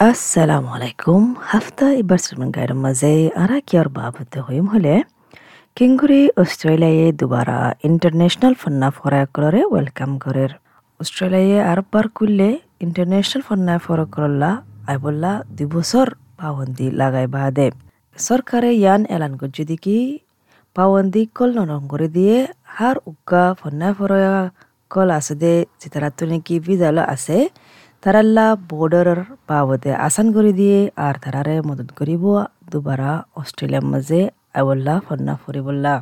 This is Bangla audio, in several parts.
Assalamu alaikum. Hafta ibarsulman gaidam maze ara kiyor babate hoyum hole. কিংগুরি অস্ট্রেলিয়ায় দুবারা ইন্টারন্যাশনাল ফন্না ফরাকলরে ওয়েলকাম করের অস্ট্রেলিয়ায় আরবার কুললে ইন্টারন্যাশনাল ফন্না ফরাকল্লা আইবল্লা দুই বছর পাবন্দি লাগাই বাদে সরকারে ইয়ান এলান করছে দিকি পাবন্দি কল নরম করে দিয়ে হার উগা ফন্না ফরয়া কল আছে দে যেতারা নাকি ভিজালো আছে তারাল্লা বর্ডারের বাবদে আসান করে দিয়ে আর তারারে মদত করিব দুবারা অস্ট্রেলিয়ার মাঝে আইবল্লা ফন্না ফরিবল্লা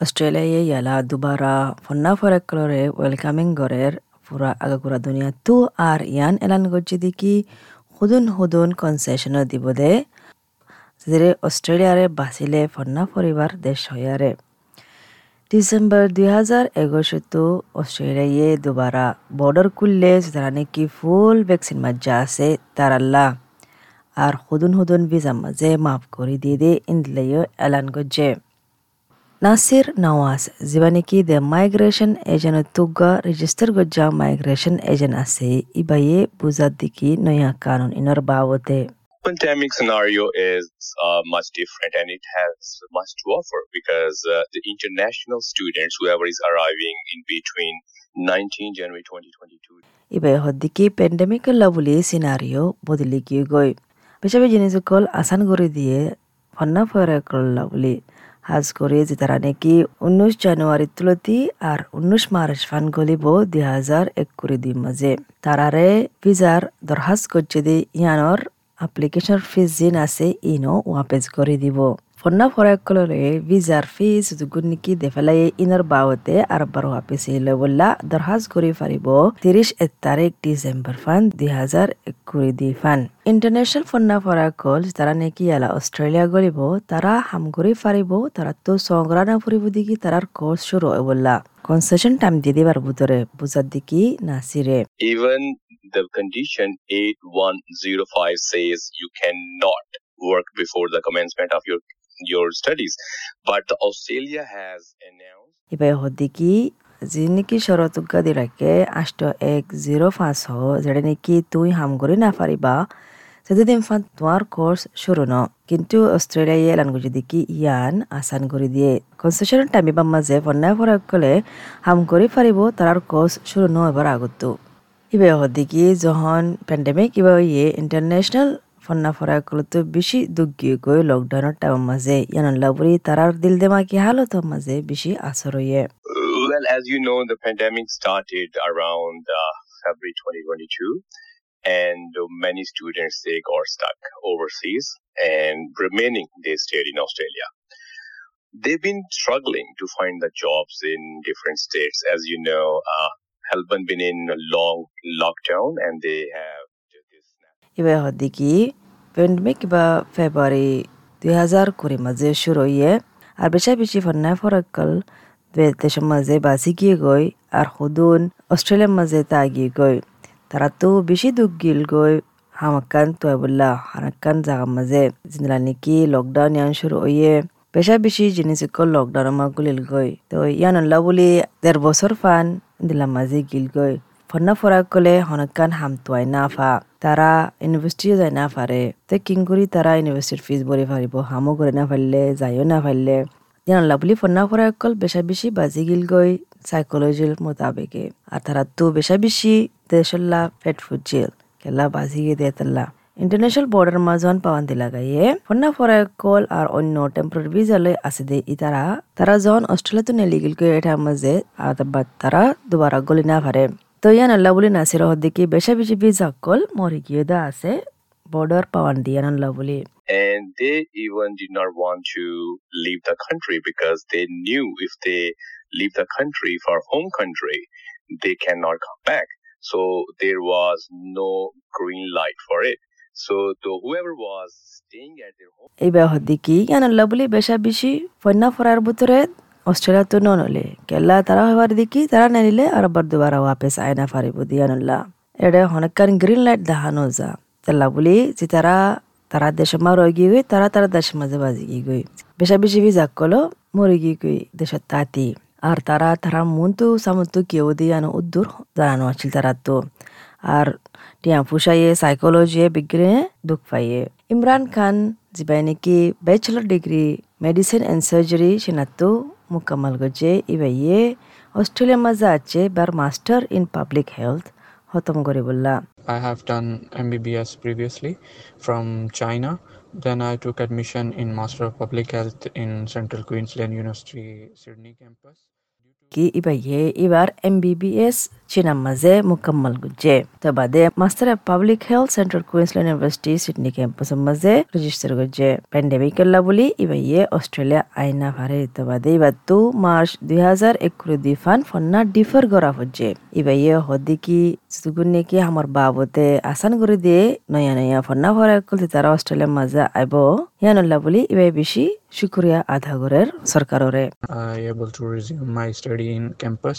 অস্ট্রেলিয়ায় ইয়ালা দুবারা ফন্না ফরেকলরে ওয়েলকামিং গরের পুরা আগাগুড়া দুনিয়া তু আর ইয়ান এলান করছে দেখি হুদুন হুদুন কনসেশনও দিব দে। যেরে অস্ট্রেলিয়ারে বাঁচিলে ফন্না পরিবার দেশ হয়ারে ডিসেম্বর দুই হাজার এগারোশো অস্ট্রেলিয়ায় দুবারা বর্ডার খুললে যারা নাকি ফুল ভ্যাকসিন মাজ্জা আছে তারাল্লা আর হুদুন হুদুন ভিজা মাঝে মাফ করে দিয়ে দে ইন্দিলাইও এলান গজ্জে নাসির নওয়াজ যিবা নাকি দে মাইগ্রেশন এজেন্ট তুগা রেজিস্টার গজ্জা মাইগ্রেশন এজেন্ট আছে, ইবাইয়ে বুঝার দিকি নয়া কানুন, ইনর বাবতে। Pandemic scenario is uh, much different and it has much to offer because uh, the international students, whoever is arriving in between 19 January 2022. ইবে হদ্দিকি পেন্ডেমিক লাবুলি সিনারিও বদলি গিয়ে গই পেশাবে জিনিসকল আসান করে দিয়ে ফন্না ফয়রা করলা বলি হাজ করে যে তারা নাকি উনিশ জানুয়ারি তুলতি আর উনিশ মার্চ ফান গলিব দুই হাজার এক করে দি মাঝে তারারে ভিজার দরখাস্ত করছে দি ইয়ানোর application fees jin ase ino wapes করে দিব। ফন্না ফরাকলরে ভিজার ফিস দুগুনিকি দেফালাই ইনার বাওতে আর বার ইলে বললা দরহাজ করে পারিব তিরিশ এক তারিখ ডিসেম্বর ফান দুই হাজার এক করে দি ফান। ইন্টারন্যাশনাল ফন্না ফরাকল তারা নাকি এলা অস্ট্রেলিয়া গলিব, তারা হাম করে পারিব তারা তো সংগ্রানা ফুরিব দিকি, তারার কোর্স শুরু বললা। কনসেশন টাইম দিয়ে দিবার ভিতরে, বুঝার দিকি নাসিরে। Even the condition 8105 says you cannot work before the commencement of your your studies. But australia has announced ইবাই হদ্দিকি যি নেকি শরতুগা দি রাখে আষ্ট এক জিরো পাঁচ হ, যেটা নাকি তুই হাম করে না পারিবা, সেদিন ফান তোমার কোর্স শুরু ন। কিন্তু অস্ট্রেলিয়া এলান গুজি দিকি ইয়ান আসান করে দিয়ে। কনসেশন টাইমিবা মাঝে ফন্না ফরাক কলে হাম করে পারিব, তার কোর্স শুরু ন এবার আগত। ইবে হদ্দিকি যখন প্যান্ডেমিক ইবা ইয়ে ইন্টারন্যাশনাল ফন্না ফরাক তো বেশি দুঃখী গৈ লকডাউনের টাইম মাঝে ইয়ান লাবুরি তারার দিল দেমাকি হালত মাঝে বেশি আসর ইয়ে well as you know the pandemic started around uh, february 2022 and many students they got stuck overseas and remaining they stayed in australia they've been struggling to find the jobs in different states as you know uh, Melbourne been in a long lockdown and they have this ইবে পেন্ডমিক বা ফেব্রুয়ারি দুই হাজার কুড়ি মাঝে শুরু ইয়ে আর বেশা বেশি ফন্না ফরাক্কল দেশের মাঝে বাঁচি গিয়ে গই, আর হুদুন অস্ট্রেলিয়ার মাঝে তা গিয়ে গই। তারা তো বেশি দুঃখ গিল গই হামাক্কান তো বললা হানাক্কান জাগার মাঝে। জিনলা নাকি লকডাউন ইয়ান শুরু ইয়ে বেশা বেশি জিনিস লকডাউন আমার গুলিল গই। তো ইয়ান আল্লাহ বলি, দেড় বছর ফান দিলাম মাঝে গিল গই। ফন্না ফরাক কলে হনকান হামতুয়াই না ফা। তারা ইউনিভার্সিটিও যায় না পারে তো কিং করি তারা ইউনিভার্সিটির ফিস ভরি পারিব হামো করে না পারলে যাইও না পারলে জানলা বুলি, ফন্না ফরাক কল বেশা বেশি বাজি গিল গই সাইকোলজির মোতাবেকে। আর তারা তো বেশা বেশি দেশল্লা পেট ফুটছিল কেলা বাজি গিয়ে দিয়ে তাল্লা ইন্টারন্যাশনাল বর্ডার মাঝন পাওয়ান্তি লাগাইয়ে ফন্না ফরাক কল আর অন্য টেম্পোরারি ভিসা লই আছে দে ইতারা তারা যখন অস্ট্রেলিয়াতে নেলিগিল গই এটার মাঝে আর তারা দুবারা গলি না পারে তো ইয়ান আল্লাহ বলি নাসির হদ্দিকি বেশা বেশি ভিসা কল মরি গিয়ে দা আছে বর্ডার পাওয়ান দিয়ে আল্লাহ বলি and they even did not want to leave the country because they knew if they leave the country for home country, they cannot come back. So there was no green light for it. এইবার হদ্দিকি ইয়ান বলি বেশা বেশি ফন্না ফরার ভিতরে অস্ট্রেলিয়া তো নলে কেলা তারা হবার দিকি, তারা নেলিলে আর আবার দুবারা ওয়াপেস আয়না ফারিব দিয়ানুল্লাহ এটা অনেকখান গ্রিন লাইট দেখানো যা তেলা বলি যে তারা তারা দেশে মা রয়ে গিয়ে তারা তারা দেশের মাঝে বাজি গিয়ে গই। বেশা বেশি বি যাক কলো মরে গিয়ে গই দেশের তাঁতি। আর তারা তারা মন তো সামন্ত কেউ দিয়ে আনো উদ্দুর জানানো আছিল তারা তো। আর টিয়া ফুসাইয়ে সাইকোলজি বিগ্রে দুঃখ পাইয়ে। ইমরান খান জিবাই নাকি bachelor degree medicine and surgery সেনাতো মুকামাল গজে ইবাইয়ে অস্ট্রেলিয়া মাঝে আছে বার মাস্টার ইন পাবলিক হেলথ হতম করে বললা। I have done MBBS previously from China Then I took admission in master of public Health in Central Queensland University Sydney campus MBBS চিনাম মাঝে মুকাম্মাল গুজে তো বাদে master of public health Central Queensland University Sydney campus মাঝে রেজিস্টার গুজে প্যান্ডেমিক কেলা বলি ইবাইয়ে অস্ট্রেলিয়া আইনা ফারে তো বাদে এবার তো মার্চ দুই হাজার একুড়ি দুই ফান ফন্না ডিফার করা হচ্ছে ইবাইয়ে হদি কি সুগুনে কি আমার বাবতে আসান করে দিয়ে নয়া নয়া ফন্না ভরা করতে তারা অস্ট্রেলিয়ার মাঝে আইব ইয়ানুল্লাহ বলি ইবাই বেশি শুক্রিয়া আধা গরের সরকাররে I able to resume my study in campus,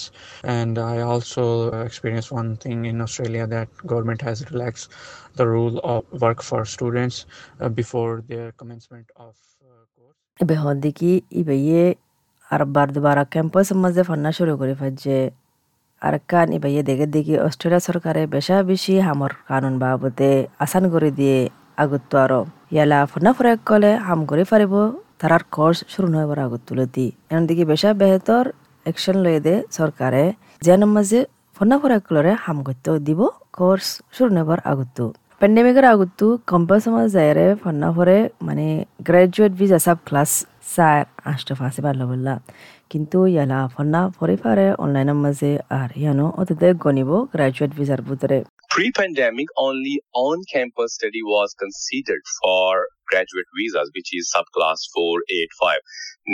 and I also experienced one thing in Australia that government has relaxed the rule of work for students uh, before their commencement of uh, course. ইবে হদি কি ইবাইয়ে আর বার দুবার ক্যাম্পাস মাঝে ফন্না শুরু করে ফাজে আর কান ইবাইয়ে দেখে দেখি অস্ট্রেলিয়া সরকারে বেশা বেশি হামর কানুন বাবতে আসান করে দিয়ে আগত আরও ইয়ালা ফন্না ফরাক কলে, হাম করে পারিব তারার কোর্স শুরু নয়বার আগত তুলে দি এন দিকে বেশা বেহতর একশন লয়ে দে সরকারে যেন মাঝে ফন্না ফরাক কলরে হাম করতে দিব কোর্স শুরু নয়বার আগত পেন্ডেমিকের আগতো কম্পাস মাঝ যায়রে ফন্না ফরে মানে গ্রাজুয়েট ভিজা সাব ক্লাস চার আষ্ট ফাঁসি পারল বললা কিন্তু ইয়ালা ফন্না ফরে ফারে অনলাইনের মাঝে আর ইয়ানো অততে গনিব গ্রাজুয়েট ভিসার ভিতরে Pre-pandemic, only on-campus study was considered for graduate visas, which is subclass 485.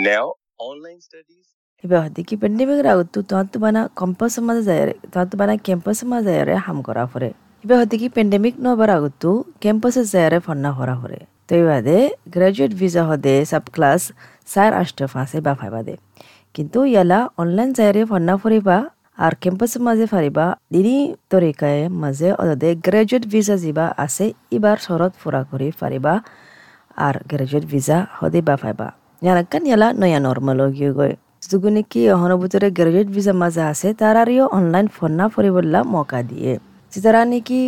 Now, online studies এবার হদি কি পেন্ডেমিকের আগতো তোমার তো বানা কম্পাস মাঝে যায়রে তোমার তো বানা ক্যাম্পাস মাঝে যায়রে হাম করা ফরে এবার হদি কি পেন্ডেমিক নবার আগতো ক্যাম্পাসে যায়রে ফন্না ফরা ফরে তো এবাদে গ্রাজুয়েট ভিসা হদে সাব ক্লাস চার আষ্ট ফাঁসে বা ফাইবাদে কিন্তু ইয়ালা অনলাইন যায়রে ফন্না ফরিবা আর ক্যাম্পাসের মাঝে ফারিবা দিনী তরিকায় মাঝে অদে গ্রাজুয়েট ভিসা যিবা আছে ইবার শরৎ ফুরা করি ফারিবা আর গ্রাজুয়েট ভিসা হদে বা ফাইবা ইয়ানাকান ইয়ালা নয়া নর্মাল গিয়ে গয় যুগুনি কি অহনৰ ভিতরে গ্রাজুয়েট ভিসা মাঝে আছে তারারিও অনলাইন ফন্না ফরিবল্লা মৌকা দিয়ে যারা নাকি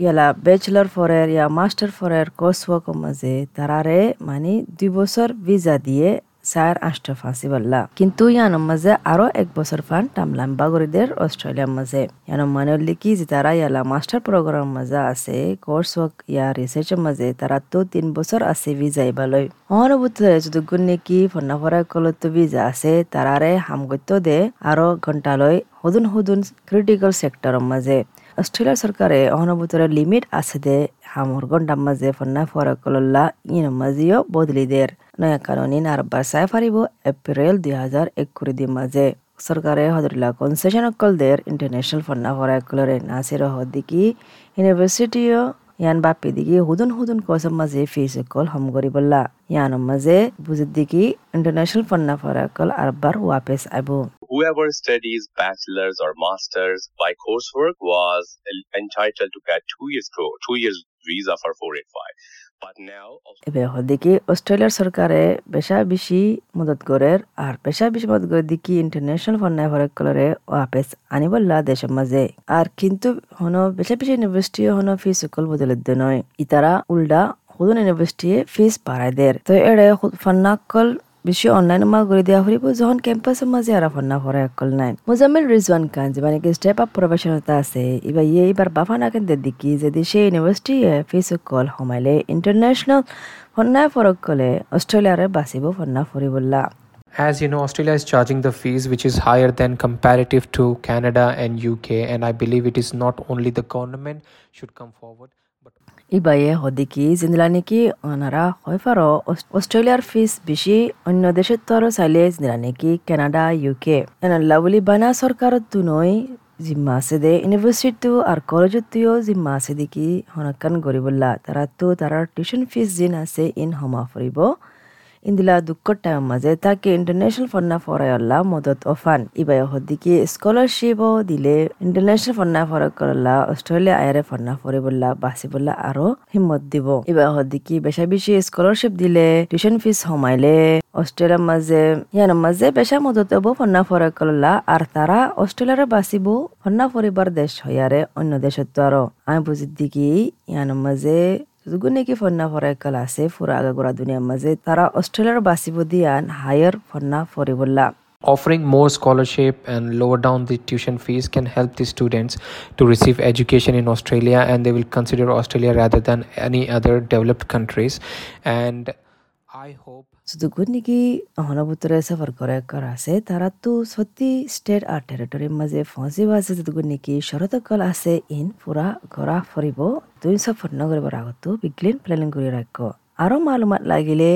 ইয়ালা ব্যাচেলর ফরের ইয়া মাস্টার ফরের কোর্স ওয়ার্ক মাঝে তারারে মানে দুই বছর ভিসা দিয়ে চার আষ্ট ফাঁসি বললা কিন্তু ইয়ানোর মাঝে আরও এক বছর ফান টামলাম বাগরিদের অস্ট্রেলিয়ার মাঝে। ইয়ানোর মানে লিখি যে তারা ইয়ালা মাস্টার প্রোগ্রাম মাঝে আছে, কোর্স ওয়ার্ক ইয়া রিসার্চের মাঝে তারা তো তিন বছর আছে ভিজা এবালৈ অনুভূতরে যদি নেকি ফন্না ফরা কলত ভিজা আছে, তারারে হামগত্য দে আরও ঘন্টালৈ হুদুন হুদুন ক্রিটিক্যাল সেক্টরের মাঝে। অস্ট্রেলিয়া সরকারে অনুভূতরে লিমিট আছে দে। হামর ঘণ্টার মাঝে ফন্না ফরা কলল্লা ইন মাঝেও বদলি দের। নয়া কানুনিন আর বাসায় ফারিব এপ্রিল দুই হাজার একুড়ি দি মাঝে। সরকারে হদরিলা কনসেশন অকলদের ইন্টারন্যাশনাল ফন্না ফরা কলরে নাসির হদিকি ইউনিভার্সিটিও ইয়ান বাপি দিকে হুদুন হুদুন কোসম মাঝে ফিস কল হম করি বললা। ইয়ান মাঝে বুঝির দিকে ইন্টারন্যাশনাল ফন্না ফরা কল আরবার ওয়াপেস আইবো। Whoever studies, bachelor's or master's by coursework was entitled to get two years two years visa for 485 but now এবে হদিকে অস্ট্রেলিয়ার সরকারে বেশা বেশি মদত করের আর বেশা বেশি মদত করে দিকে ইন্টারন্যাশনাল ফন্যায় ফরক কলরে ওয়াপেস আনিবল্লা দেশের মাঝে। আর কিন্তু হন বেশা বেশি ইউনিভার্সিটি হন ফিস সকল বদলে নয়। ইতারা উল্টা হুদুন ইউনিভার্সিটি ফিস বাড়াই দের। তো এড়ে ফান্নাকল বেশি অনলাইন মাল করে দেওয়া হরিব যখন ক্যাম্পাসের মাঝে আর ফন্না ফরা একল নাই। মুজাম্মিল রিজওয়ান খান যে মানে স্টেপ আপ প্রফেশনালতা আছে এবার ইয়ে এবার বাফানা কেন্দ্রের দিকে যদি সে ইউনিভার্সিটি ফিস কল সমাইলে ইন্টারন্যাশনাল ফন্না ফরক কলে অস্ট্রেলিয়ারে বাঁচিব ফন্না ফরিবল্লা। As you know, Australia is charging the fees which is higher than comparative to Canada and UK, and I believe it is not only the government should come forward, ইবাইয়ে হদিকি জিন্দলা অনারা হয় ফারো অস্ট্রেলিয়ার ফিস বেশি অন্য দেশের তো আরও চাইলে জিন্দলা নেকি কানাডা ইউকে এনাল্লা বলি বানা সরকার তো নয় জিম্মা আছে দে ইউনিভার্সিটিও আর কলেজতেও জিম্মা আছে দেখি হনকান গরিবল্লা। তারা তো তারার টিউশন ফিস জিন আছে ইন হমা ফুরিব দুঃখর টাইম মাঝে তাকে ইন্টারন্যাশনাল ফন্না ফরায়ল্লা মদত অফান ইবাই হদিকে স্কলারশিপও দিলে ইন্টারন্যাশনাল ফন্না ফরাকল্লা অস্ট্রেলিয়া আয়ারে ফন্না ফরিবল্লা বাসিবল্লা আরও হিম্মত দিব ইবাই হদিকে বেশা বেশি স্কলারশিপ দিলে টিউশন ফিস হমাইলে অস্ট্রেলিয়ার মাঝে ইয়ানোর মাঝে বেশা মদত হব ফন্না ফরাকল্লা আর তারা অস্ট্রেলিয়ারে বাসিব ফন্না ফরিবার দেশ হইয়ারে অন্য দেশত আরও আমি বুঝি দিকি ইয়ানোর মাঝে যুগুনে কি ফন্না ফরাইকাল আছে ফুরা আগাগোড়া দুনিয়ার মাঝে তারা অস্ট্রেলিয়ার বাসিব দিয়ান হায়ার ফন্না ফরিবল্লা Offering more scholarship and lower down the tuition fees can help the students to receive education in Australia and they will consider Australia rather than any other developed countries and I hope অহনবুতরে সফর করে কর আছে তারা তো সত্যি স্টেট আর টেরিটরির মাঝে ফসি আছে যুগুন নাকি শরতকাল আছে, ইন পুরা ঘরা ফরিব তুই সফর নগরিবার আগতো বিগ্লিন প্ল্যানিং করে রাখ আরও মালুমাত লাগিলে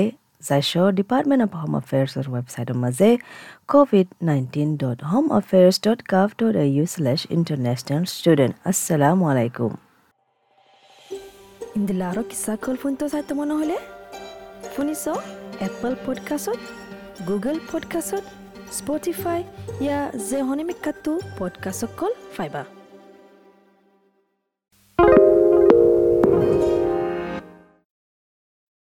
যাইছ ডিপার্টমেন্ট অফ হোম এফেয়ার্সৰ ৱেবছাইটৰ মাজে covid nineteen dot home affairs dot gov dot A U slash international student আসসালামু আলাইকুম ইন্দিলা আৰু কিছা কল ফোনটো চাই তোমাৰ নহ'লে? শুনিছ? এপল পডকাষ্টত গুগল পডকাষ্টত স্পটিফাই ইয়া যে হনিমিকাটো পডকাষ্ট কল ফাইবা